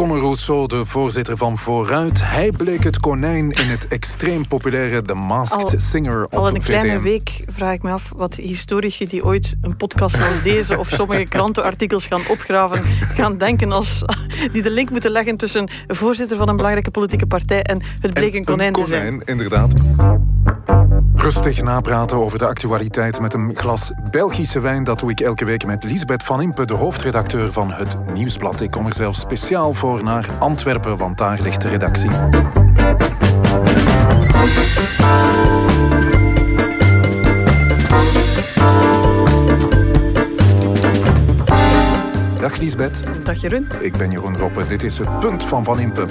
Conor Rousseau, de voorzitter van Vooruit. Hij bleek het konijn in het extreem populaire The Masked Al- Singer op Al een kleine VTM. week vraag ik me af wat historici die ooit een podcast als deze of sommige krantenartikels gaan opgraven, gaan denken als die de link moeten leggen tussen een voorzitter van een belangrijke politieke partij en het bleek een konijn te zijn. konijn, inderdaad. Rustig napraten over de actualiteit met een glas Belgische wijn. Dat doe ik elke week met Lisbeth Van Impe, de hoofdredacteur van het Nieuwsblad. Ik kom er zelfs speciaal voor naar Antwerpen, want daar ligt de redactie. Dag Lisbeth, Dag Jeroen. ik ben Jeroen Roppe. Dit is het punt van Van Impe.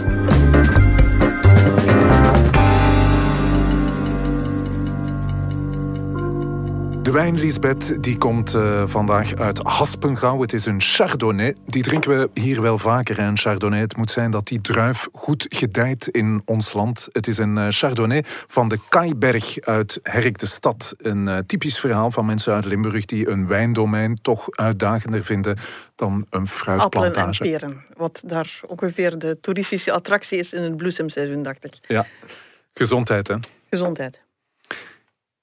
De wijn, Lisbeth, die komt eh, vandaag uit Haspengouw. Het is een Chardonnay. Die drinken we hier wel vaker. En Chardonnay, het moet zijn dat die druif goed gedijt in ons land. Het is een eh, Chardonnay van de Kaiberg uit Herk de Stad. Een eh, typisch verhaal van mensen uit Limburg die een wijndomein toch uitdagender vinden dan een Appelen en fruitplantage. peren. Wat daar ongeveer de toeristische attractie is in het bloesemseizoen, dacht ik. Ja, gezondheid hè. Gezondheid.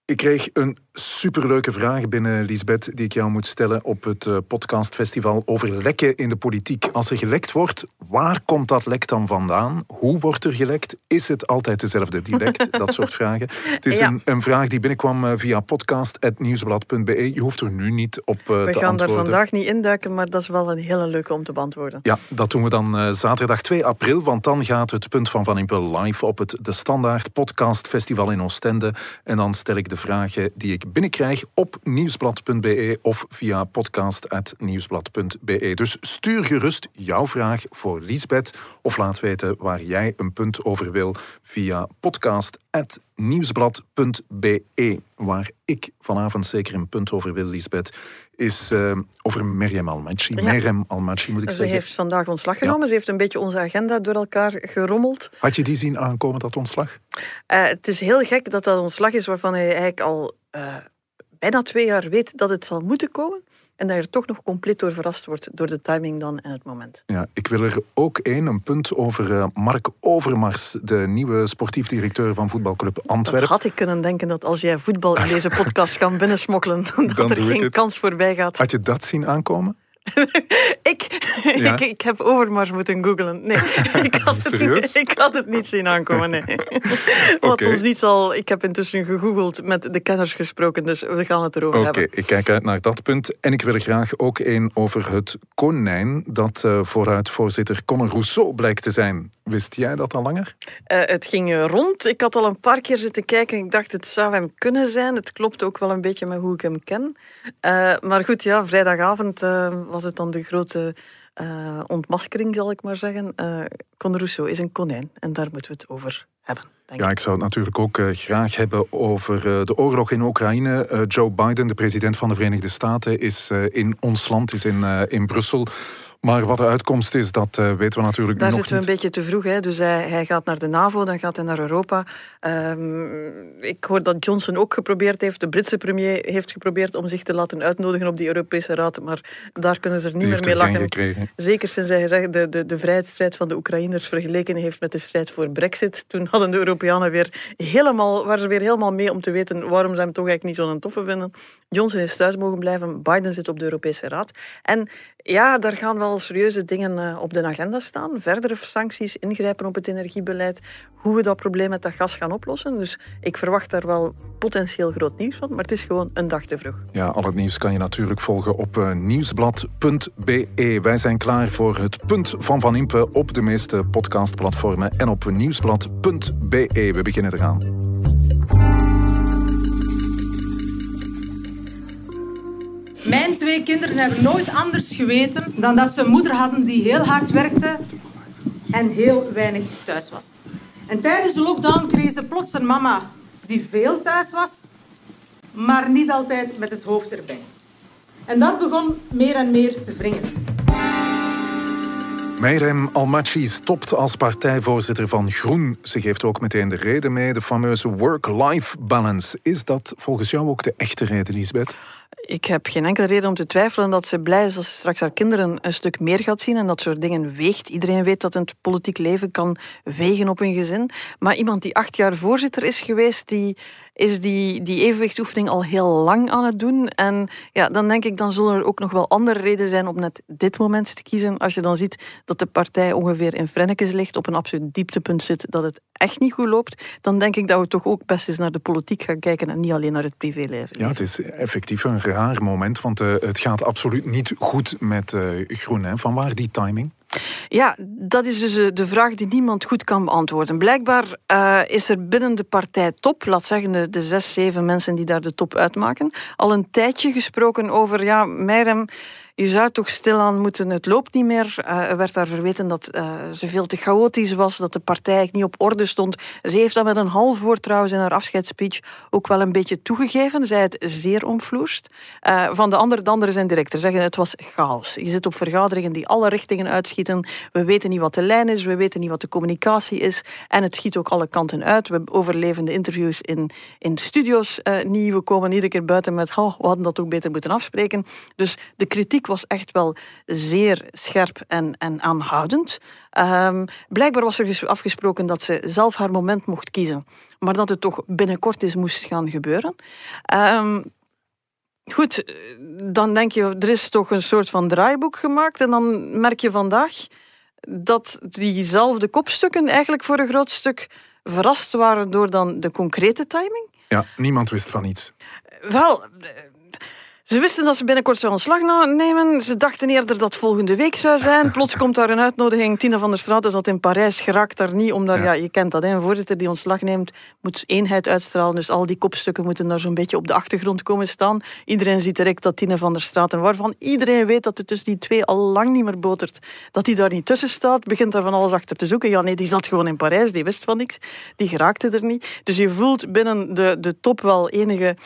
Ik kreeg een superleuke vraag binnen, Lisbeth, die ik jou moet stellen op het eh, podcastfestival over lekken in de politiek. Als er gelekt wordt, waar komt dat lek dan vandaan? Hoe wordt er gelekt? Is het altijd dezelfde die lekt? Dat soort vragen. Het is Ja. een, een vraag die binnenkwam eh, via podcast.nieuwsblad.be. Je hoeft er nu niet op eh, We te gaan daar antwoorden. vandaag niet induiken, maar dat is wel een hele leuke om te beantwoorden. Ja, dat doen we dan zaterdag 2 april, want dan gaat het punt van Van Impel live op het De Standaard Podcast Festival in Oostende. En dan stel ik de vragen die ik binnenkrijg op nieuwsblad.be of via podcast.nieuwsblad.be. Dus stuur gerust jouw vraag voor Liesbeth of laat weten waar jij een punt over wil via podcast.nieuwsblad.be. Waar ik vanavond zeker een punt over wil, Liesbeth, is eh, over Meriem Almachi. Ja. Meriem Almachi moet ik Ze zeggen. heeft vandaag ontslag genomen. Ze heeft een beetje onze agenda door elkaar gerommeld. Had je die zien aankomen, dat ontslag? Eh, het is heel gek dat dat ontslag is waarvan hij eigenlijk al eh, bijna twee jaar weet dat het zal moeten komen. En dat je er toch nog compleet door verrast wordt door de timing dan en het moment. Ja, ik wil er ook één, een punt over eh, Mark Overmars, de nieuwe sportief directeur van voetbalclub Dat Antwerpen. had ik kunnen denken dat als jij voetbal in deze podcast kan binnensmokkelen, dat Dan er geen kans voorbij gaat. Had je dat zien aankomen? Ik, Ja? ik, ik heb Overmars moeten googlen. Nee, ik had, het niet, ik had het niet zien aankomen. Nee. Wat Oké. ons niet zal. Ik heb intussen gegoogeld met de kenners gesproken, dus we gaan het erover Oké, hebben. ik kijk uit naar dat punt. En ik wil er graag ook één over het konijn, dat eh, vooruit voorzitter Conor Rousseau blijkt te zijn. Wist jij dat al langer? Eh, het ging rond. Ik had al een paar keer zitten kijken. Ik dacht, het zou hem kunnen zijn. Het klopt ook wel een beetje met hoe ik hem ken. Eh, maar goed, ja, vrijdagavond was het dan de grote eh, ontmaskering, zal ik maar zeggen. Eh Conor Rousseau is een konijn en daar moeten we het over hebben. Denk Ja, ik. zou het natuurlijk ook eh, graag hebben over de oorlog in Oekraïne. Joe Biden, de president van de Verenigde Staten, is in ons land, is in, in Brussel. Maar wat de uitkomst is, dat eh, weten we natuurlijk Daar nog zitten we niet. een beetje te vroeg. Hè. Dus hij, hij gaat naar de NAVO, dan gaat hij naar Europa. Ehm, ik hoor dat Johnson ook geprobeerd heeft. De Britse premier heeft geprobeerd om zich te laten uitnodigen op die Europese Raad. Maar daar kunnen ze er niet Die meer mee lachen. gekregen. Zeker sinds hij gezegd de, de, de vrijheidsstrijd van de Oekraïners vergeleken heeft met de strijd voor Brexit. Toen hadden de Europeanen weer helemaal, waren ze weer helemaal mee om te weten waarom ze hem toch eigenlijk niet zo'n toffe vinden. Johnson is thuis mogen blijven, Biden zit op de Europese Raad. En ja, daar gaan wel serieuze dingen eh, op de agenda staan. Verdere sancties, ingrijpen op het energiebeleid, hoe we dat probleem met dat gas gaan oplossen. Dus ik verwacht daar wel potentieel groot nieuws van, maar het is gewoon een dag te vroeg. Ja, al het nieuws kan je natuurlijk volgen op eh, nieuwsblad.be. Wij zijn klaar voor het punt van Van Impe op de meeste podcastplatformen en op nieuwsblad.be. We beginnen eraan. Mijn twee kinderen hebben nooit anders geweten dan dat ze een moeder hadden die heel hard werkte en heel weinig thuis was. En tijdens de lockdown kreeg ze plots een mama die veel thuis was, maar niet altijd met het hoofd erbij. En dat begon meer en meer te wringen. Meirem Almachi stopt als partijvoorzitter van Groen. Ze geeft ook meteen de reden mee, de fameuze work-life balance. Is dat volgens jou ook de echte reden, Lisbeth? Ik heb geen enkele reden om te twijfelen dat ze blij is als ze straks haar kinderen een stuk meer gaat zien en dat soort dingen weegt. Iedereen weet dat het politiek leven kan wegen op een gezin. Maar iemand die acht jaar voorzitter is geweest, die is die, die evenwichtsoefening al heel lang aan het doen. En ja, dan denk ik, dan zullen er ook nog wel andere redenen zijn om net dit moment te kiezen. Als je dan ziet dat de partij ongeveer in Frennekes ligt, op een absoluut dieptepunt zit, dat het echt niet goed loopt, dan denk ik dat we toch ook best eens naar de politiek gaan kijken en niet alleen naar het privéleven. Ja, het is effectief een raar moment, want uh, het gaat absoluut niet goed met uh, Groen. Hè. Van waar die timing? Ja, dat is dus eh, de vraag die niemand goed kan beantwoorden. Blijkbaar uh, is er binnen de partij top, laat zeggen de, de zes, zeven mensen die daar de top uitmaken, al een tijdje gesproken over, ja, Meirem je zou toch stilaan moeten, het loopt niet meer. Uh, er werd daar verweten dat uh, ze veel te chaotisch was, dat de partij niet op orde stond. Ze heeft dat met een half woord trouwens in haar afscheidsspeech ook wel een beetje toegegeven. Zij het zeer omvloerst. Uh, van de andere, de anderen zijn directer zeggen het was chaos. Je zit op vergaderingen die alle richtingen uitschieten. We weten niet wat de lijn is, we weten niet wat de communicatie is. En het schiet ook alle kanten uit. We overleven de interviews in, in studio's niet. We komen iedere keer buiten met, oh, we hadden dat ook beter moeten afspreken. Dus de kritiek was echt wel zeer scherp en, en aanhoudend. Um, blijkbaar was er afgesproken dat ze zelf haar moment mocht kiezen, maar dat het toch binnenkort eens moest gaan gebeuren. Um, goed, dan denk je, er is toch een soort van draaiboek gemaakt en dan merk je vandaag dat diezelfde kopstukken eigenlijk voor een groot stuk verrast waren door dan de concrete timing. Ja, niemand wist van iets. Wel, ze wisten dat ze binnenkort zou ontslag nemen. Ze dachten eerder dat volgende week zou zijn. Plots komt daar een uitnodiging. Tina van der Straat zat in Parijs, geraakt daar niet. Omdat, ja. ja je kent dat, hè, een voorzitter die ontslag neemt, moet eenheid uitstralen. Dus al die kopstukken moeten daar zo'n beetje op de achtergrond komen staan. Iedereen ziet direct dat Tina van der Straat, waarvan iedereen weet dat het tussen die twee al lang niet meer botert, dat die daar niet tussen staat, begint daar van alles achter te zoeken. Ja, nee, die zat gewoon in Parijs, die wist van niks. Die geraakte er niet. Dus je voelt binnen de, de top wel enige...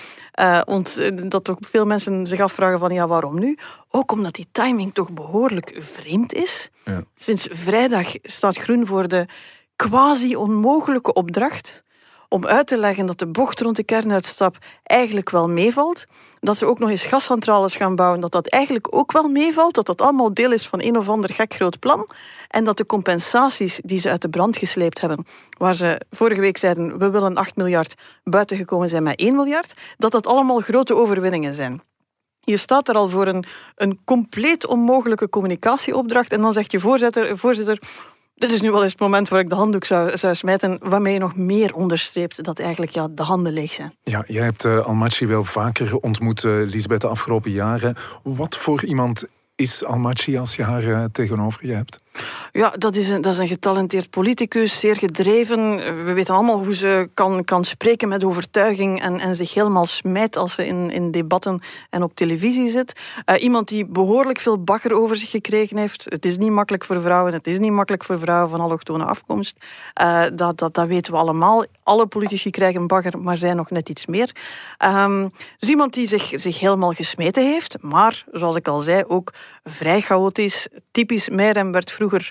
Uh, ont, dat toch veel mensen zich afvragen van ja, waarom nu? Ook omdat die timing toch behoorlijk vreemd is. Ja. Sinds vrijdag staat Groen voor de quasi onmogelijke opdracht om uit te leggen dat de bocht rond de kernuitstap eigenlijk wel meevalt. Dat ze ook nog eens gascentrales gaan bouwen, dat dat eigenlijk ook wel meevalt. Dat dat allemaal deel is van een of ander gek groot plan. En dat de compensaties die ze uit de brand gesleept hebben, waar ze vorige week zeiden we willen 8 miljard, buitengekomen zijn met 1 miljard, dat dat allemaal grote overwinningen zijn. Je staat er al voor een, een compleet onmogelijke communicatieopdracht en dan zegt je voorzitter, voorzitter dit is nu wel eens het moment waar ik de handdoek zou, zou smijten, waarmee je nog meer onderstreept dat eigenlijk ja, de handen leeg zijn. Ja, jij hebt uh, wel vaker ontmoet, uh, Lisbeth, de afgelopen jaren. Wat voor iemand is Almachi als je haar uh, tegenover je hebt? Ja, dat is, een, dat is een getalenteerd politicus, zeer gedreven. We weten allemaal hoe ze kan, kan spreken met overtuiging en, en zich helemaal smijt als ze in, in debatten en op televisie zit. Uh, iemand die behoorlijk veel bagger over zich gekregen heeft. Het is niet makkelijk voor vrouwen, het is niet makkelijk voor vrouwen van allochtone afkomst. Uh, dat, dat, dat weten we allemaal. Alle politici krijgen bagger, maar zij nog net iets meer. Um, dus iemand die zich, zich helemaal gesmeten heeft, maar zoals ik al zei, ook vrij chaotisch. Typisch Meirem werd vroeger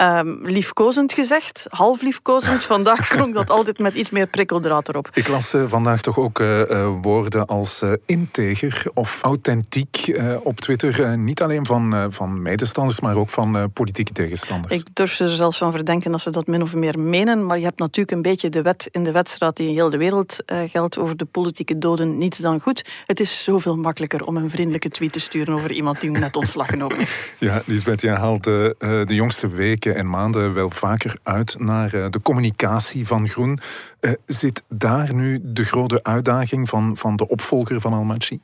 um, liefkozend gezegd, half liefkozend. Vandaag klonk dat altijd met iets meer prikkeldraad erop. Ik las uh, vandaag toch ook uh, uh, woorden als integer of authentiek op Twitter. niet alleen van, van medestanders, maar ook van politieke tegenstanders. Ik durf ze er zelfs van verdenken dat ze dat min of meer menen. Maar je hebt natuurlijk een beetje de wet in de wedstrijd die in heel de wereld geldt over de politieke doden. Niets dan goed. Het is zoveel makkelijker om een vriendelijke tweet te sturen over iemand die net ontslag genomen heeft. Ja, Lisbeth, jij haalt de jongste week en maanden wel vaker uit naar eh, de communicatie van Groen. Eh, zit daar nu de grote uitdaging van, van de opvolger van Almaty?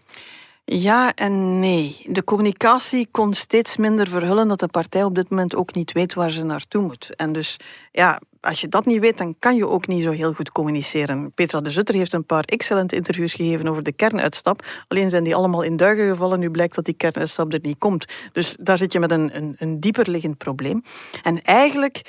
Ja en nee. De communicatie kon steeds minder verhullen dat de partij op dit moment ook niet weet waar ze naartoe moet. En dus ja, als je dat niet weet, dan kan je ook niet zo heel goed communiceren. Petra de Zutter heeft een paar excellente interviews gegeven over de kernuitstap. Alleen zijn die allemaal in duigen gevallen. Nu blijkt dat die kernuitstap er niet komt. Dus daar zit je met een, een, een dieper liggend probleem. En eigenlijk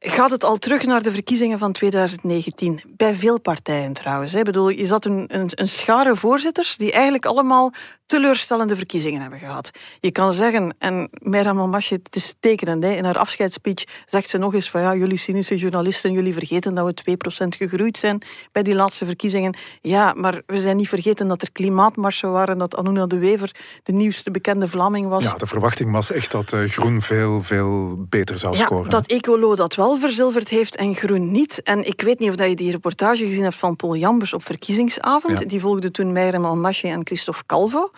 gaat het al terug naar de verkiezingen van 2019. Bij veel partijen trouwens. Ik bedoel, je zat een, een, een schare voorzitters die eigenlijk allemaal teleurstellende verkiezingen hebben gehad. Je kan zeggen, en Meira Malmasje, het is tekenend, in haar afscheidsspeech zegt ze nog eens van ja, jullie cynische journalisten, jullie vergeten dat we 2% gegroeid zijn bij die laatste verkiezingen. Ja, maar we zijn niet vergeten dat er klimaatmarsen waren, dat Anuna de Wever de nieuwste bekende Vlaming was. Ja, de verwachting was echt dat uh, Groen veel, veel beter zou ja, scoren. dat Ecolo dat wel verzilverd heeft en Groen niet. En ik weet niet of je die reportage gezien hebt van Paul Jambers op verkiezingsavond. Die volgde toen Meirem Almasje en Christophe Calvo.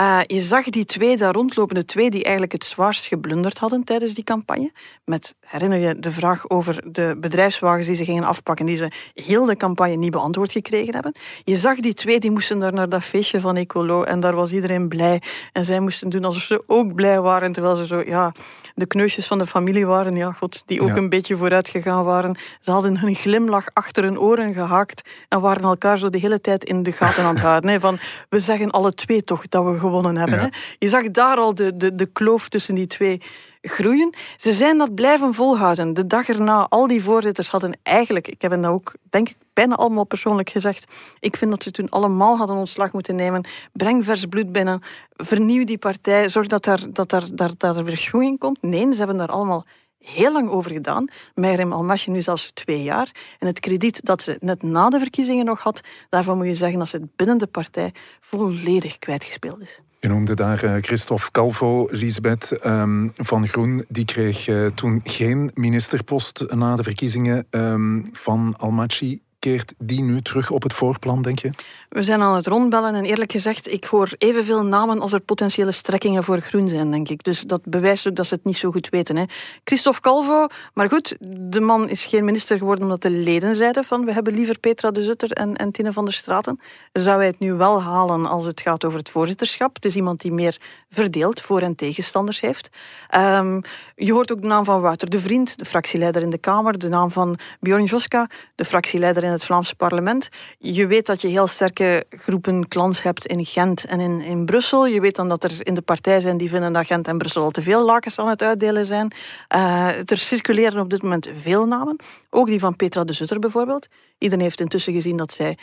Uh, je zag die twee daar rondlopen, de twee die eigenlijk het zwaarst geblunderd hadden tijdens die campagne. Met, herinner je, de vraag over de bedrijfswagens die ze gingen afpakken, die ze heel de campagne niet beantwoord gekregen hebben. Je zag die twee, die moesten daar naar dat feestje van Ecolo en daar was iedereen blij. En zij moesten doen alsof ze ook blij waren, terwijl ze zo, ja, de kneusjes van de familie waren, ja, god, die ook een beetje vooruit gegaan waren. Ze hadden hun glimlach achter hun oren gehaakt en waren elkaar zo de hele tijd in de gaten aan het houden. Hè, van, we zeggen alle twee toch dat we gewonnen hebben. Hè? Je zag daar al de, de, de kloof tussen die twee groeien. Ze zijn dat blijven volhouden. De dag erna, al die voorzitters hadden eigenlijk, ik heb het ook, denk ik, bijna allemaal persoonlijk gezegd, ik vind dat ze toen allemaal hadden ontslag moeten nemen. Breng vers bloed binnen, vernieuw die partij, zorg dat er, dat dat, dat er weer groei in komt. Nee, ze hebben daar allemaal heel lang over gedaan. Meirem Almasje nu zelfs twee jaar. En het krediet dat ze net na de verkiezingen nog had, daarvan moet je zeggen dat ze het binnen de partij volledig kwijtgespeeld is. Je noemde daar uh, Christophe Calvo, Lisbeth um, van Groen. Die kreeg uh, toen geen ministerpost na de verkiezingen um, van Almaty. Keert die nu terug op het voorplan, denk je? We zijn aan het rondbellen en eerlijk gezegd, ik hoor evenveel namen als er potentiële strekkingen voor groen zijn, denk ik. Dus dat bewijst ook dat ze het niet zo goed weten. Hè. Christophe Calvo, maar goed, de man is geen minister geworden omdat de leden zeiden van we hebben liever Petra de Zutter en, en Tine van der Straten. Zou hij het nu wel halen als het gaat over het voorzitterschap? Het is iemand die meer verdeeld voor- en tegenstanders heeft. Um, je hoort ook de naam van Wouter de Vriend, de fractieleider in de Kamer, de naam van Bjorn Joska, de fractieleider in het Vlaamse parlement. Je weet dat je heel sterk groepen klans hebt in Gent en in, in Brussel. Je weet dan dat er in de partij zijn die vinden dat Gent en Brussel al te veel lakens aan het uitdelen zijn. Uh, er circuleren op dit moment veel namen. Ook die van Petra de Zutter bijvoorbeeld. Iedereen heeft intussen gezien dat zij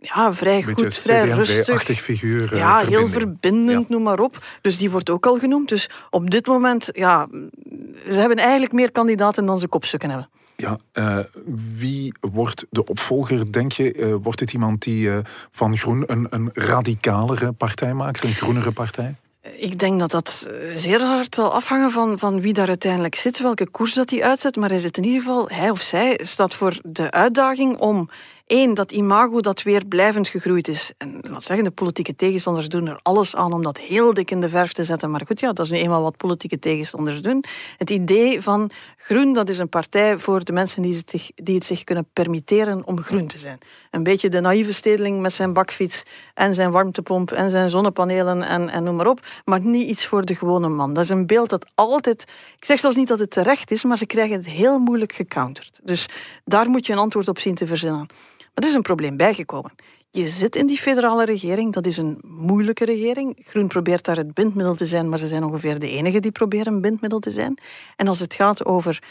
ja, vrij goed, vrij rustig. figuur. Eh, ja, heel verbindend, noem maar op. Dus die wordt ook al genoemd. Dus op dit moment, ja, ze hebben eigenlijk meer kandidaten dan ze kopstukken hebben. Ja, uh, wie wordt de opvolger, denk je? Uh, wordt het iemand die uh, van Groen een, een radicalere partij maakt, een groenere partij? Ik denk dat dat zeer hard zal afhangen van, van wie daar uiteindelijk zit, welke koers dat hij uitzet. Maar hij zit in ieder geval, hij of zij staat voor de uitdaging om Eén, dat imago dat weer blijvend gegroeid is. En laat zeggen, de politieke tegenstanders doen er alles aan om dat heel dik in de verf te zetten. Maar goed, ja, dat is nu eenmaal wat politieke tegenstanders doen. Het idee van groen, dat is een partij voor de mensen die het zich, die het zich kunnen permitteren om groen te zijn. Een beetje de naïeve stedeling met zijn bakfiets en zijn warmtepomp en zijn zonnepanelen en, en noem maar op. Maar niet iets voor de gewone man. Dat is een beeld dat altijd... Ik zeg zelfs niet dat het terecht is, maar ze krijgen het heel moeilijk gecounterd. Dus daar moet je een antwoord op zien te verzinnen. Maar er is een probleem bijgekomen. Je zit in die federale regering, dat is een moeilijke regering. Groen probeert daar het bindmiddel te zijn, maar ze zijn ongeveer de enige die proberen een bindmiddel te zijn. En als het gaat over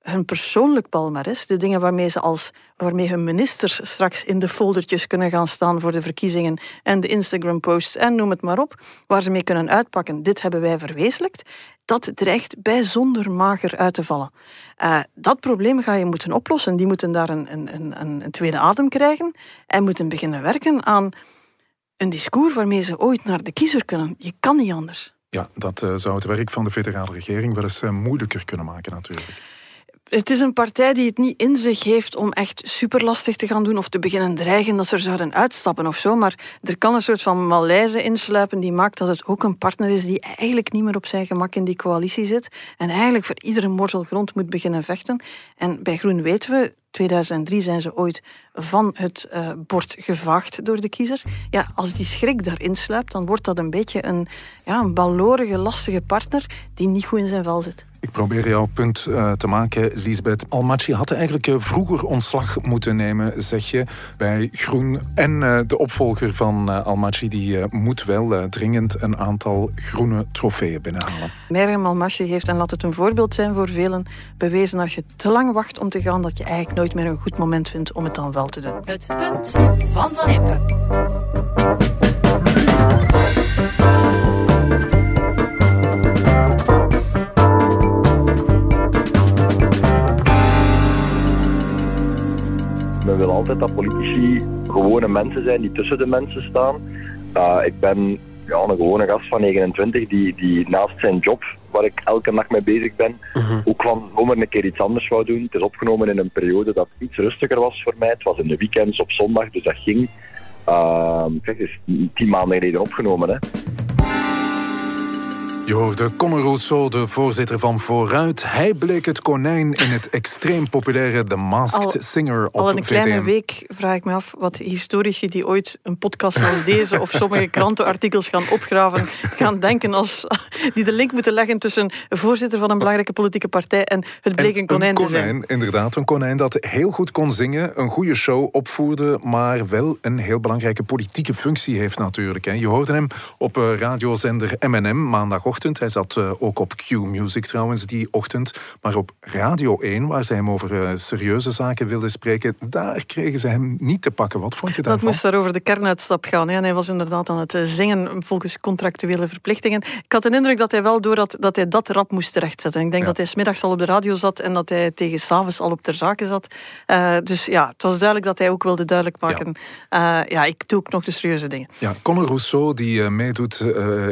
hun persoonlijk palmares, de dingen waarmee, ze als, waarmee hun ministers straks in de foldertjes kunnen gaan staan voor de verkiezingen en de Instagram-posts en noem het maar op, waar ze mee kunnen uitpakken, dit hebben wij verwezenlijkt, dat dreigt bijzonder mager uit te vallen. Uh, dat probleem ga je moeten oplossen. Die moeten daar een, een, een, een tweede adem krijgen en moeten beginnen werken aan een discours waarmee ze ooit naar de kiezer kunnen. Je kan niet anders. Ja, dat uh, zou het werk van de federale regering wel eens uh, moeilijker kunnen maken natuurlijk het is een partij die het niet in zich heeft om echt superlastig te gaan doen of te beginnen dreigen dat ze er zouden uitstappen of zo. Maar er kan een soort van malaise insluipen die maakt dat het ook een partner is die eigenlijk niet meer op zijn gemak in die coalitie zit. En eigenlijk voor iedere morsel grond moet beginnen vechten. En bij Groen weten we, 2003 zijn ze ooit van het uh, bord gevaagd door de kiezer. Ja, als die schrik daarin sluipt, dan wordt dat een beetje een, ja, een balorige, lastige partner die niet goed in zijn vel zit. Ik probeer jouw punt uh, te maken, Lisbeth. Almaci had eigenlijk uh, vroeger ontslag moeten nemen, zeg je, bij Groen. En uh, de opvolger van Almaci die moet wel dringend een aantal groene trofeeën binnenhalen. Merem Almaci heeft, en laat het een voorbeeld zijn voor velen, bewezen als je te lang wacht om te gaan, dat je eigenlijk nooit meer een goed moment vindt om het dan wel te doen. Het punt van Van Impe. Men wil altijd dat politici gewone mensen zijn die tussen de mensen staan. Uh, ik ben ja, een gewone gast van 29 die, die naast zijn job, waar ik elke dag mee bezig ben, uh-huh. ook van zomer een keer iets anders wou doen. Het is opgenomen in een periode dat iets rustiger was voor mij. Het was in de weekends op zondag, dus dat ging. Uh, het is tien maanden geleden opgenomen. Hè. Je hoorde Conor Rousseau, de voorzitter van Vooruit. Hij bleek het konijn in het extreem populaire The Masked Singer op Al een kleine week vraag ik me af wat historici die ooit een podcast als deze of sommige krantenartikels gaan opgraven, gaan denken als die de link moeten leggen tussen voorzitter van een belangrijke politieke partij en het bleek een konijn, een konijn te zijn. Inderdaad, een konijn dat heel goed kon zingen, een goede show opvoerde, maar wel een heel belangrijke politieke functie heeft natuurlijk. Je hoorde hem op eh, radiozender M&M maandagochtend hij zat uh, ook op Q-Music trouwens die ochtend. Maar op Radio 1, waar ze hem over uh, serieuze zaken wilden spreken, daar kregen ze hem niet te pakken. Wat vond je daarvan? Dat moest daar over de kernuitstap gaan. Hè. En hij was inderdaad aan het eh, zingen volgens contractuele verplichtingen. Ik had de indruk dat hij wel door had dat hij dat rap moest terechtzetten. Ik denk dat hij smiddags al op de radio zat en dat hij tegen s'avonds al op ter zake zat. Uh, dus ja, het was duidelijk dat hij ook wilde duidelijk maken. Ja, ja ik doe ook nog de serieuze dingen. Ja, Conor Rousseau, die meedoet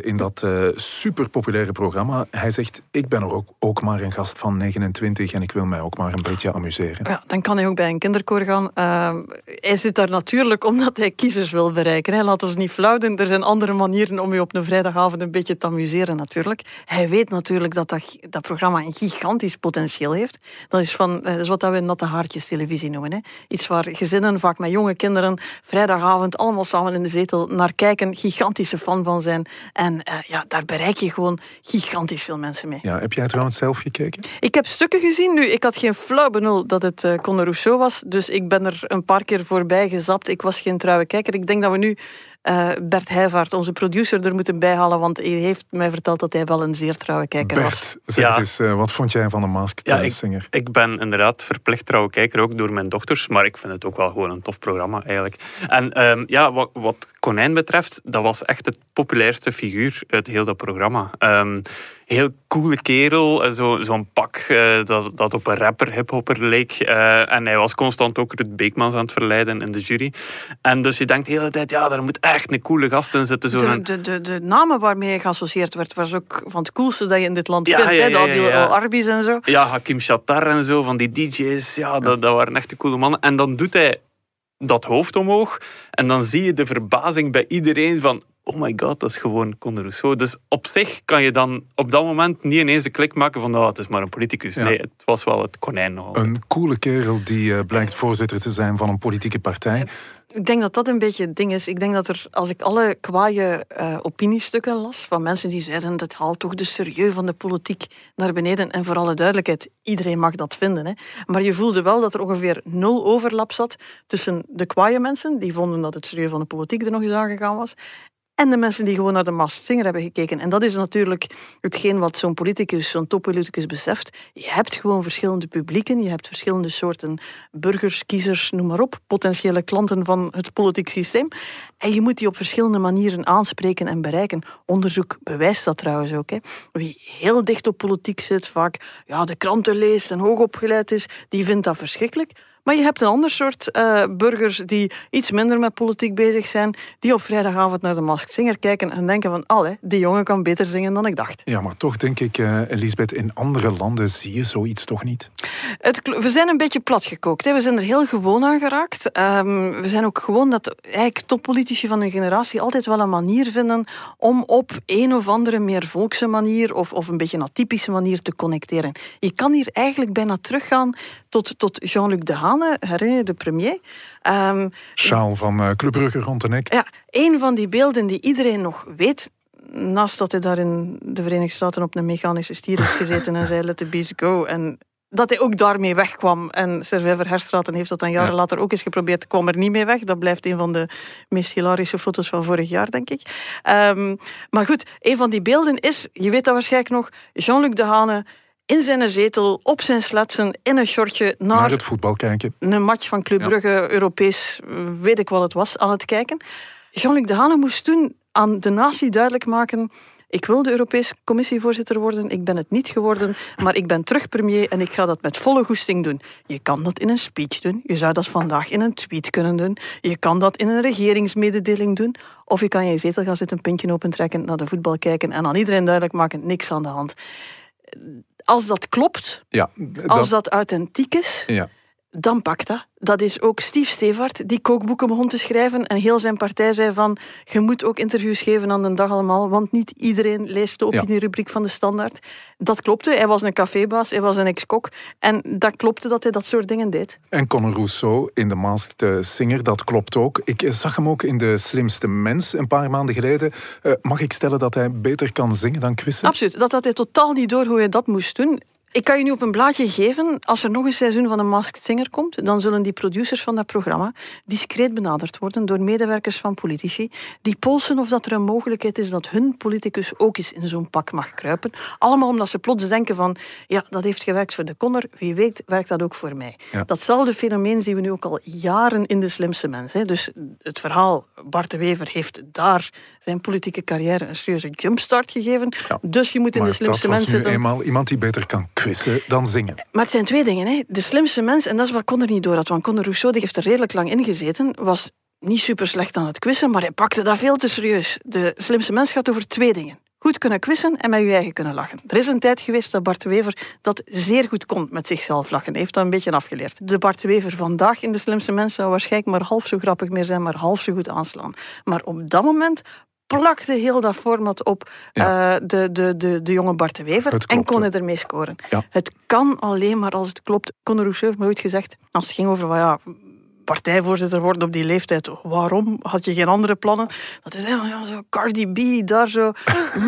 in dat super populaire programma. Hij zegt, ik ben er ook, ook maar een gast van 29 en ik wil mij ook maar een beetje amuseren. Ja, dan kan hij ook bij een kinderkoor gaan. Uh, hij zit daar natuurlijk omdat hij kiezers wil bereiken. Hè. Laat ons niet flauw doen. Er zijn andere manieren om je op een vrijdagavond een beetje te amuseren natuurlijk. Hij weet natuurlijk dat dat, dat programma een gigantisch potentieel heeft. Dat is, van, dat is wat we natte haartjes televisie noemen. Hè. Iets waar gezinnen, vaak met jonge kinderen, vrijdagavond allemaal samen in de zetel naar kijken, gigantische fan van zijn. En uh, ja, daar bereik je gewoon gigantisch veel mensen mee. Ja, heb jij trouwens zelf gekeken? Ik heb stukken gezien nu. Ik had geen flauw benul dat het uh, Conor Rousseau was. Dus ik ben er een paar keer voorbij gezapt. Ik was geen trouwe kijker. Ik denk dat we nu uh, Bert Heijvaart, onze producer, er moeten bijhalen. Want hij heeft mij verteld dat hij wel een zeer trouwe kijker Bert, was. Zeg ja. eens, uh, wat vond jij van de Masked ja, ik, Singer? Ik ben inderdaad verplicht trouwe kijker, ook door mijn dochters. Maar ik vind het ook wel gewoon een tof programma eigenlijk. En um, ja, wat, wat Konijn betreft, dat was echt het populairste figuur uit heel dat programma. Um, heel coole kerel. Zo'n zo pak uh, dat, dat op een rapper, hiphopper leek. Uh, en hij was constant ook Ruud Beekmans aan het verleiden in de jury. En dus je denkt de hele tijd, ja, daar moet echt een coole gast in zitten. Zo de, de, de, de, namen waarmee hij geassocieerd werd, was ook van het coolste dat je in dit land ja, vindt. Ja, ja, ja, ja, ja. Arbis en zo. Ja, Hakim Shatar en zo, van die DJ's. Ja, dat, dat waren echt de coole mannen. En dan doet hij dat hoofd omhoog. En dan zie je de verbazing bij iedereen van oh my god, dat is gewoon Conor Rousseau. Dus op zich kan je dan op dat moment niet ineens een klik maken van, oh, het is maar een politicus. Ja. Nee, het was wel het konijn nogal. Een coole kerel die uh, blijkt voorzitter te zijn van een politieke partij. Ik denk dat dat een beetje het ding is. Ik denk dat er, als ik alle kwaaie uh, opiniestukken las van mensen die zeiden dat haalt toch de serieus van de politiek naar beneden. En voor alle duidelijkheid, iedereen mag dat vinden. Hè. Maar je voelde wel dat er ongeveer nul overlap zat tussen de kwaaie mensen, die vonden dat het serieus van de politiek er nog eens aangegaan was, en de mensen die gewoon naar de Masked Singer hebben gekeken. En dat is natuurlijk hetgeen wat zo'n politicus, zo'n toppoliticus beseft. Je hebt gewoon verschillende publieken, je hebt verschillende soorten burgers, kiezers, noem maar op, potentiële klanten van het politiek systeem. En je moet die op verschillende manieren aanspreken en bereiken. Onderzoek bewijst dat trouwens ook. Hè. Wie heel dicht op politiek zit, vaak ja, de kranten leest en hoogopgeleid is, die vindt dat verschrikkelijk. Maar je hebt een ander soort uh, burgers die iets minder met politiek bezig zijn, die op vrijdagavond naar de Masked Singer kijken en denken van, allee, die jongen kan beter zingen dan ik dacht. Ja, maar toch denk ik, uh, Elisabeth, in andere landen zie je zoiets toch niet? Het, we zijn een beetje platgekookt. Hè. We zijn er heel gewoon aan geraakt. Um, we zijn ook gewoon dat eigenlijk toppolitici van hun generatie altijd wel een manier vinden om op een of andere meer volkse manier of, of een beetje een atypische manier te connecteren. Je kan hier eigenlijk bijna teruggaan tot, tot Jean-Luc je, de premier. Um, Sjaal van uh, Club Brugge rond de nek. Ja, een van die beelden die iedereen nog weet naast dat hij daar in de Verenigde Staten op een mechanische stier heeft gezeten en zei let the beast go. En dat hij ook daarmee wegkwam. En Servijver Herstraten heeft dat dan jaren Ja. later ook eens geprobeerd. kwam er niet mee weg. Dat blijft een van de meest hilarische foto's van vorig jaar, denk ik. Ehm, maar goed, een van die beelden is, je weet dat waarschijnlijk nog, Jean-Luc Dehane in zijn zetel, op zijn sletsen, in een shortje, Naar naar het voetbal kijken. een match van Club Ja. Brugge, Europees, weet ik wat het was, aan het kijken. Jean-Luc Dehane moest toen aan de natie duidelijk maken... Ik wil de Europese Commissievoorzitter worden. Ik ben het niet geworden, maar ik ben terug premier en ik ga dat met volle goesting doen. Je kan dat in een speech doen. Je zou dat vandaag in een tweet kunnen doen. Je kan dat in een regeringsmededeling doen. Of je kan in je zetel gaan zitten, een pintje opentrekken, naar de voetbal kijken en aan iedereen duidelijk maken, niks aan de hand. Als dat klopt, Ja, als dat authentiek is, ja. Dan pakt dat. Dat is ook Steve Stevart, die kookboeken begon te schrijven. En heel zijn partij zei van, je moet ook interviews geven aan de dag allemaal, want niet iedereen leest de Ja. opinierubriek van de Standaard. Dat klopte. Hij was een cafébaas, hij was een ex-kok. En dat klopte dat hij dat soort dingen deed. En Conor Rousseau in The Masked Singer, dat klopt ook. Ik zag hem ook in De Slimste Mens een paar maanden geleden. Eh, mag ik stellen dat hij beter kan zingen dan quizzen? Absoluut. Dat had hij totaal niet door hoe hij dat moest doen. Ik kan je nu op een blaadje geven, als er nog een seizoen van een Masked Singer komt, dan zullen die producers van dat programma discreet benaderd worden door medewerkers van politici, die polsen of dat er een mogelijkheid is dat hun politicus ook eens in zo'n pak mag kruipen. Allemaal omdat ze plots denken van, ja, dat heeft gewerkt voor de Connor, wie weet werkt dat ook voor mij. Ja. Datzelfde fenomeen zien we nu ook al jaren in De Slimste Mens. Hè. Dus het verhaal, Bart de Wever heeft daar zijn politieke carrière een serieuze jumpstart gegeven. Ja. Dus je moet in maar De Slimste dat was Mens nu zitten. eenmaal iemand die beter kan dan zingen. Maar het zijn twee dingen. Hè. De slimste mens, en dat is wat Conor niet door had. Want Conor Rousseau die heeft er redelijk lang in gezeten, was niet super slecht aan het quizzen, maar hij pakte dat veel te serieus. De slimste mens gaat over twee dingen. Goed kunnen quizzen en met je eigen kunnen lachen. Er is een tijd geweest dat Bart Wever dat zeer goed kon met zichzelf lachen. Hij heeft dat een beetje afgeleerd. De Bart Wever vandaag in De Slimste Mens zou waarschijnlijk maar half zo grappig meer zijn, maar half zo goed aanslaan. Maar op dat moment plakte heel dat format op Ja. eh, de, de, de, de jonge Bart de Wever en kon klopte. hij ermee scoren. Ja. Het kan alleen maar als het klopt. Conor Rousseau heeft me ooit gezegd, als het ging over van, ja, partijvoorzitter worden op die leeftijd, waarom had je geen andere plannen? Dat is ja, ja, zo Cardi B, daar zo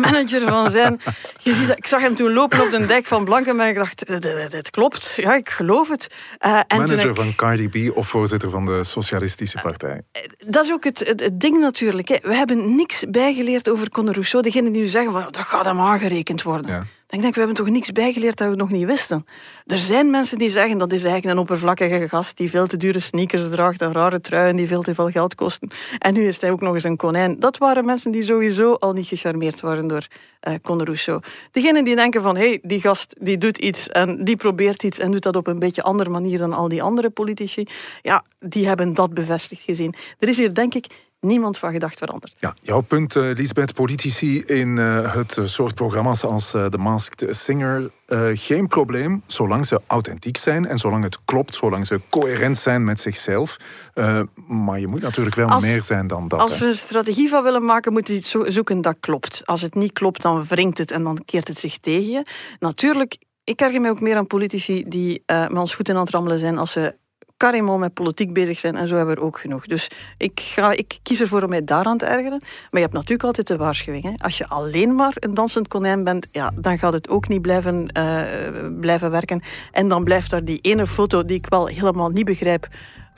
manager van zijn. Je ziet dat, ik zag hem toen lopen op de dijk van Blankenberg en ik dacht, dit, dit- dit klopt, ja, ik geloof het. Eh, en Manager ik- van Cardi B of voorzitter van de Socialistische Partij. dat is ook het, het, het ding natuurlijk. Hè. We hebben niks bijgeleerd over Conor Rousseau. Degenen die nu zeggen van dat gaat hem aangerekend worden. Ja. Dan denk ik, we hebben toch niks bijgeleerd dat we nog niet wisten. Er zijn mensen die zeggen dat is eigenlijk een oppervlakkige gast die veel te dure sneakers draagt en rare truien die veel te veel geld kosten. En nu is hij ook nog eens een konijn. Dat waren mensen die sowieso al niet gecharmeerd waren door eh Rousseau. Degenen die denken van, hé, hey, die gast die doet iets en die probeert iets en doet dat op een beetje andere manier dan al die andere politici, ja, die hebben dat bevestigd gezien. Er is hier, denk ik, niemand van gedacht veranderd. Ja, jouw punt, eh Lisbeth, politici in eh, het soort programma's als eh The Masked Singer, geen probleem, zolang ze authentiek zijn en zolang het klopt, zolang ze coherent zijn met zichzelf. Maar je moet natuurlijk wel Als- meer zijn dan dat. Als ze een strategie van willen maken, moeten ze iets zo- zoeken dat klopt. Als het niet klopt, dan wringt het en dan keert het zich tegen je. Natuurlijk, ik erger mij ook meer aan politici die eh, met ons voeten aan het rammelen zijn als ze carrément met politiek bezig zijn en zo hebben we er ook genoeg. Dus ik, ga, ik kies ervoor om mij daaraan te ergeren. Maar je hebt natuurlijk altijd de waarschuwing. Hè. Als je alleen maar een dansend konijn bent, ja, dan gaat het ook niet blijven, eh, blijven werken. En dan blijft daar die ene foto die ik wel helemaal niet begrijp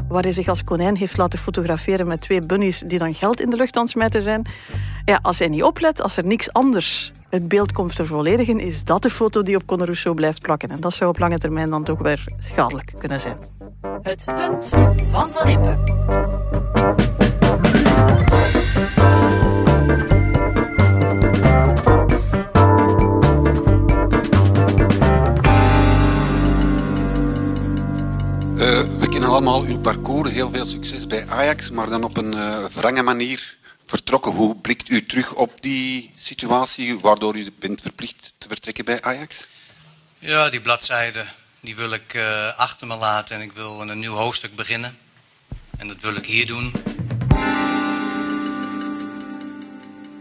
waar hij zich als konijn heeft laten fotograferen met twee bunnies die dan geld in de lucht aan het smijten zijn. Ja, als hij niet oplet, als er niks anders het beeld komt te volledigen, is dat de foto die op Conor Rousseau blijft plakken. En dat zou op lange termijn dan toch weer schadelijk kunnen zijn. Het punt van Van Impe. Eh, we kennen allemaal uw parcours, heel veel succes bij Ajax, maar dan op een eh wrange manier vertrokken. Hoe blikt u terug op die situatie waardoor u bent verplicht te vertrekken bij Ajax? Ja, die bladzijde die wil ik eh, achter me laten en ik wil een nieuw hoofdstuk beginnen. En dat wil ik hier doen.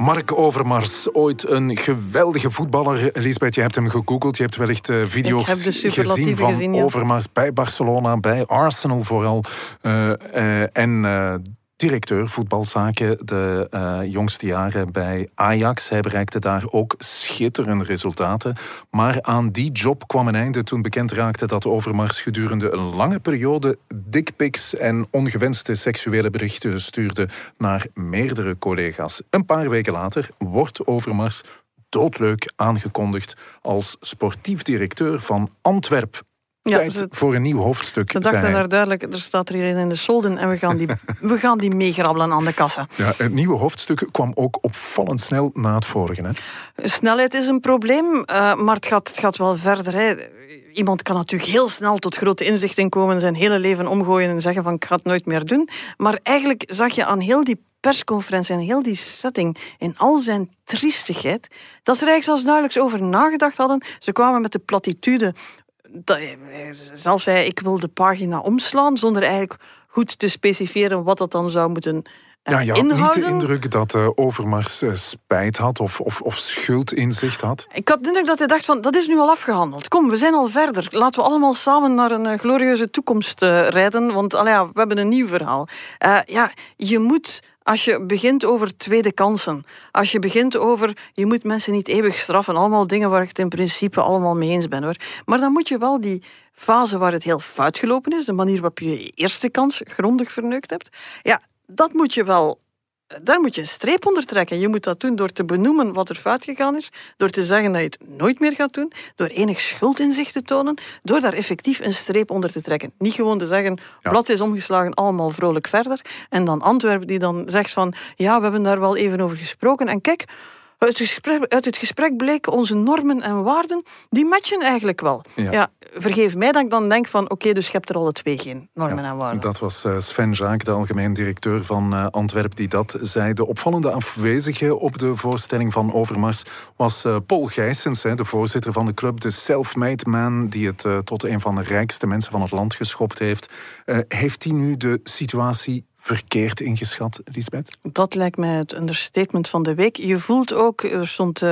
Mark Overmars, ooit een geweldige voetballer. Lisbeth, je hebt hem gegoogeld. Je hebt wellicht eh, video's heb gezien van gezien, ja. Overmars bij Barcelona, bij Arsenal vooral. Eh, eh, en eh, directeur voetbalzaken de uh, jongste jaren bij Ajax. Hij bereikte daar ook schitterende resultaten. Maar aan die job kwam een einde toen bekend raakte dat Overmars gedurende een lange periode dickpics en ongewenste seksuele berichten stuurde naar meerdere collega's. Een paar weken later wordt Overmars doodleuk aangekondigd als sportief directeur van Antwerp. Ja, Tijd voor een nieuw hoofdstuk. Ze dachten daar duidelijk, er staat er hier in de solden en we gaan die, we gaan die meegrabbelen aan de kassa. Ja, het nieuwe hoofdstuk kwam ook opvallend snel na het vorige. Hè? Snelheid is een probleem, uh, maar het gaat, het gaat wel verder. Hè. Iemand kan natuurlijk heel snel tot grote inzichten komen, zijn hele leven omgooien en zeggen van ik ga het nooit meer doen. Maar eigenlijk zag je aan heel die persconferentie en heel die setting in al zijn triestigheid, dat ze er eigenlijk zelfs duidelijk over nagedacht hadden. Ze kwamen met de platitude dat, zelf zei ik wil de pagina omslaan zonder eigenlijk goed te specifieren wat dat dan zou moeten uh, ja, je had niet de indruk dat uh, Overmars uh, spijt had of, of, of schuldinzicht had? Ik had de indruk dat hij dacht van, dat is nu al afgehandeld. Kom, we zijn al verder. Laten we allemaal samen naar een glorieuze toekomst rijden, want allee, ja, we hebben een nieuw verhaal. ja, je moet als je begint over tweede kansen, als je begint over je moet mensen niet eeuwig straffen, allemaal dingen waar ik het in principe allemaal mee eens ben hoor. Maar dan moet je wel die fase waar het heel fout gelopen is, de manier waarop je je eerste kans grondig verneukt hebt, ja, dat moet je wel daar moet je een streep onder trekken. Je moet dat doen door te benoemen wat er fout gegaan is, door te zeggen dat je het nooit meer gaat doen, door enig schuld in zich te tonen, door daar effectief een streep onder te trekken. Niet gewoon te zeggen, ja. blad is omgeslagen, allemaal vrolijk verder. En dan Antwerpen die dan zegt van, ja, we hebben daar wel even over gesproken. En kijk, uit het, gesprek, uit het gesprek bleek onze normen en waarden, die matchen eigenlijk wel. Ja. vergeef mij dat ik dan denk van, oké, dus je hebt er alle twee geen normen en waarden. Dat was eh, Sven Jaak, de algemeen directeur van uh, Antwerp, die dat zei. De opvallende afwezige op de voorstelling van Overmars was uh, Paul Gijsens, de voorzitter van de club, de self-made man, die het tot een van de rijkste mensen van het land geschopt heeft. heeft hij nu de situatie verkeerd ingeschat, Lisbeth? Dat lijkt mij het understatement van de week. Je voelt ook, er stond uh,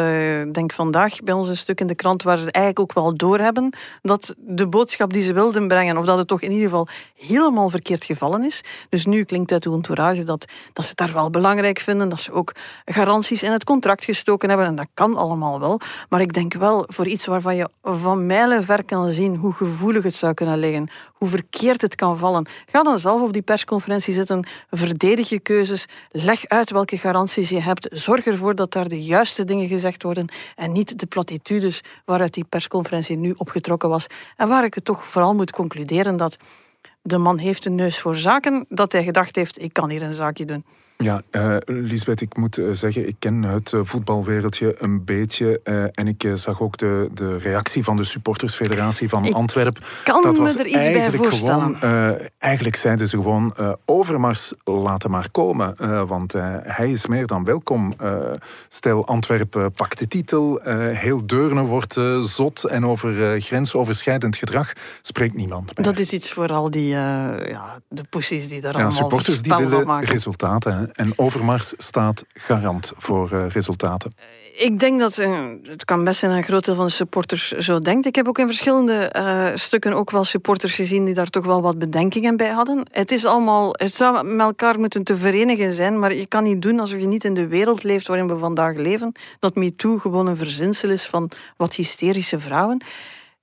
denk vandaag bij ons een stuk in de krant waar ze eigenlijk ook wel doorhebben dat de boodschap die ze wilden brengen, of dat het toch in ieder geval helemaal verkeerd gevallen is. Dus nu klinkt uit de entourage dat, dat ze het daar wel belangrijk vinden, dat ze ook garanties in het contract gestoken hebben en dat kan allemaal wel. Maar ik denk wel voor iets waarvan je van mijlen ver kan zien hoe gevoelig het zou kunnen liggen, hoe verkeerd het kan vallen. Ga dan zelf op die persconferentie zitten verdedig je keuzes, leg uit welke garanties je hebt, zorg ervoor dat daar de juiste dingen gezegd worden en niet de platitudes waaruit die persconferentie nu opgetrokken was en waar ik het toch vooral moet concluderen dat de man heeft een neus voor zaken, dat hij gedacht heeft, ik kan hier een zaakje doen. Ja, uh, Lisbeth, ik moet eh, zeggen, ik ken het eh, voetbalwereldje een beetje. en ik zag ook de, de reactie van de supportersfederatie van ik Antwerpen. kan dat me was er iets bij voorstellen. Gewoon, eigenlijk zeiden ze gewoon, Overmars, laten maar komen. want hij is meer dan welkom. stel, Antwerpen pakt de titel. heel Deurne wordt zot. En over grensoverschrijdend gedrag spreekt niemand meer. Dat is iets voor al die ja, de pussies die daar ja, allemaal supporters die willen resultaten. En Overmars staat garant voor uh, resultaten. Ik denk dat, uh, het kan best zijn dat een groot deel van de supporters zo denkt. Ik heb ook in verschillende stukken ook wel supporters gezien die daar toch wel wat bedenkingen bij hadden. Het is allemaal, het zou met elkaar moeten te verenigen zijn, maar je kan niet doen alsof je niet in de wereld leeft waarin we vandaag leven. Dat MeToo gewoon een verzinsel is van wat hysterische vrouwen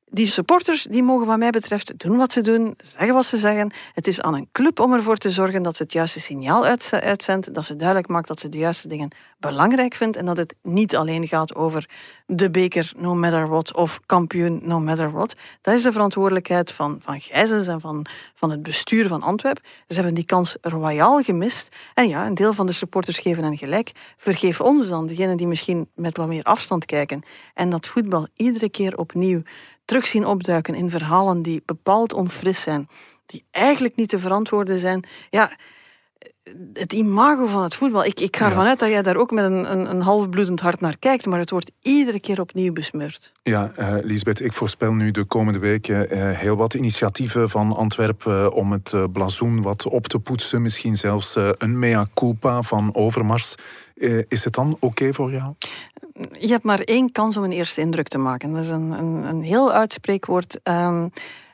die supporters die mogen wat mij betreft doen wat ze doen, zeggen wat ze zeggen. Het is aan een club om ervoor te zorgen dat ze het juiste signaal uitzendt, dat ze duidelijk maakt dat ze de juiste dingen belangrijk vindt en dat het niet alleen gaat over de beker no matter what of kampioen no matter what. Dat is de verantwoordelijkheid van, van Gijzens en van, van het bestuur van Antwerpen. Ze hebben die kans royaal gemist. En ja, een deel van de supporters geven hen gelijk. Vergeef ons dan, degenen die misschien met wat meer afstand kijken en dat voetbal iedere keer opnieuw terug zien opduiken in verhalen die bepaald onfris zijn, die eigenlijk niet te verantwoorden zijn. Ja, het imago van het voetbal. Ik, ik ga ervan uit dat jij daar ook met een, een, een halfbloedend hart naar kijkt, maar het wordt iedere keer opnieuw besmeurd. Ja, uh, Lisbeth, ik voorspel nu de komende weken uh, heel wat initiatieven van Antwerpen uh, om het blazoen wat op te poetsen. Misschien zelfs een mea culpa van Overmars. is het dan oké voor jou? Je hebt maar één kans om een eerste indruk te maken. Dat is een, een, een heel uitspreekwoord. Um,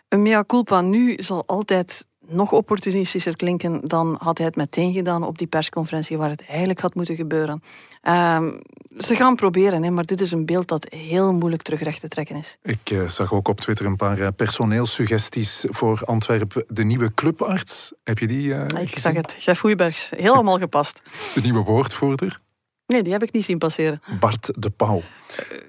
een mea culpa nu zal altijd nog opportunistischer klinken, dan had hij het meteen gedaan op die persconferentie waar het eigenlijk had moeten gebeuren. Ehm, ze gaan proberen, hè, maar dit is een beeld dat heel moeilijk terug recht te trekken is. Ik uh, zag ook op Twitter een paar uh, personeelsuggesties voor Antwerpen. De nieuwe clubarts, heb je die uh, Ik zag het, Jeff Hoeibergs, helemaal gepast. De nieuwe woordvoerder? Nee, die heb ik niet zien passeren. Bart de Pauw.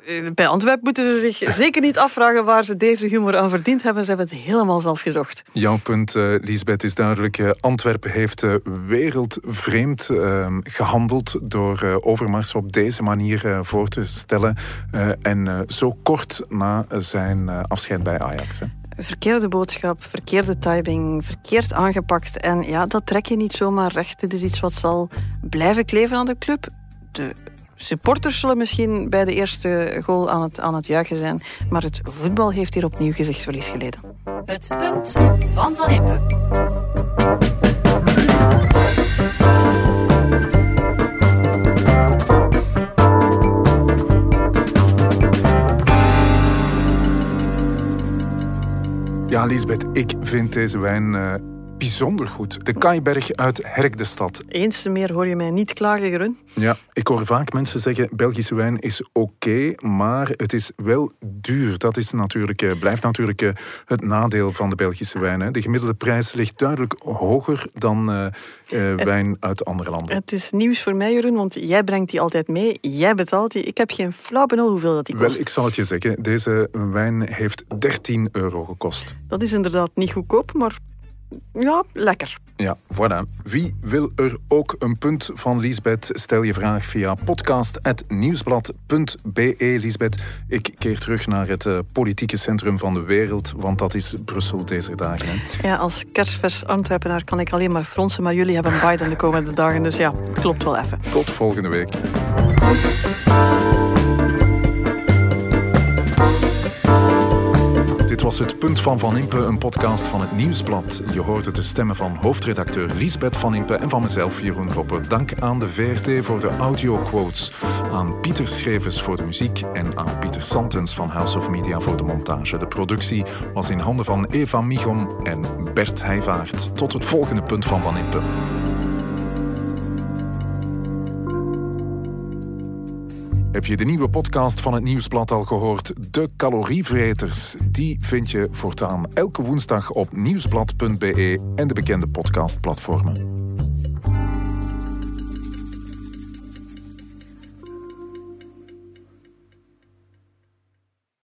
Uh, bij Antwerpen moeten ze zich zeker niet afvragen waar ze deze humor aan verdiend hebben. Ze hebben het helemaal zelf gezocht. Jouw punt, uh, Lisbeth, is duidelijk. Uh, Antwerpen heeft wereldvreemd ehm, gehandeld door Overmars op deze manier voor te stellen. en zo kort na zijn afscheid bij Ajax. Hè. Verkeerde boodschap, verkeerde timing, verkeerd aangepakt. En ja, dat trek je niet zomaar recht. Dit is iets wat zal blijven kleven aan de club de supporters zullen misschien bij de eerste goal aan het, aan het juichen zijn. Maar het voetbal heeft hier opnieuw gezichtsverlies geleden. Het punt van Van Impe. Ja, Lisbeth, ik vind deze wijn uh, bijzonder goed. De Kaiberg uit Herk de Stad. Eens meer hoor je mij niet klagen, Gerun. Ja, ik hoor vaak mensen zeggen Belgische wijn is oké, maar het is wel duur. Dat is natuurlijk, eh, blijft natuurlijk eh, het nadeel van de Belgische wijn. Hè. De gemiddelde prijs ligt duidelijk hoger dan uh, wijn uit andere landen. Het is nieuws voor mij, Jeroen, want jij brengt die altijd mee. Jij betaalt die. Ik heb geen flauw benul hoeveel dat die kost. Wel, ik zal het je zeggen. Deze wijn heeft 13 euro gekost. Dat is inderdaad niet goedkoop, maar ja, lekker. Ja, voilà. Wie wil er ook een punt van Lisbeth? Stel je vraag via podcast.nieuwsblad.be. Lisbeth, ik keer terug naar het uh, politieke centrum van de wereld, want dat is Brussel deze dagen. Hè? Ja, als kerstvers Antwerpenaar kan ik alleen maar fronsen, maar jullie hebben Biden de komende dagen, dus ja, klopt wel even. Tot volgende week. Was het Punt van Van Impe, een podcast van het Nieuwsblad. Je hoorde de stemmen van hoofdredacteur Liesbeth Van Impe en van mezelf, Jeroen Roppe. Dank aan de VRT voor de audio-quotes, aan Pieter Schrevers voor de muziek en aan Pieter Santens van House of Media voor de montage. De productie was in handen van Eva Michom en Bert Heijvaart. Tot het volgende Punt van Van Impe. Heb je de nieuwe podcast van het Nieuwsblad al gehoord? De Calorievreters. Die vind je voortaan elke woensdag op nieuwsblad.be en de bekende podcastplatformen.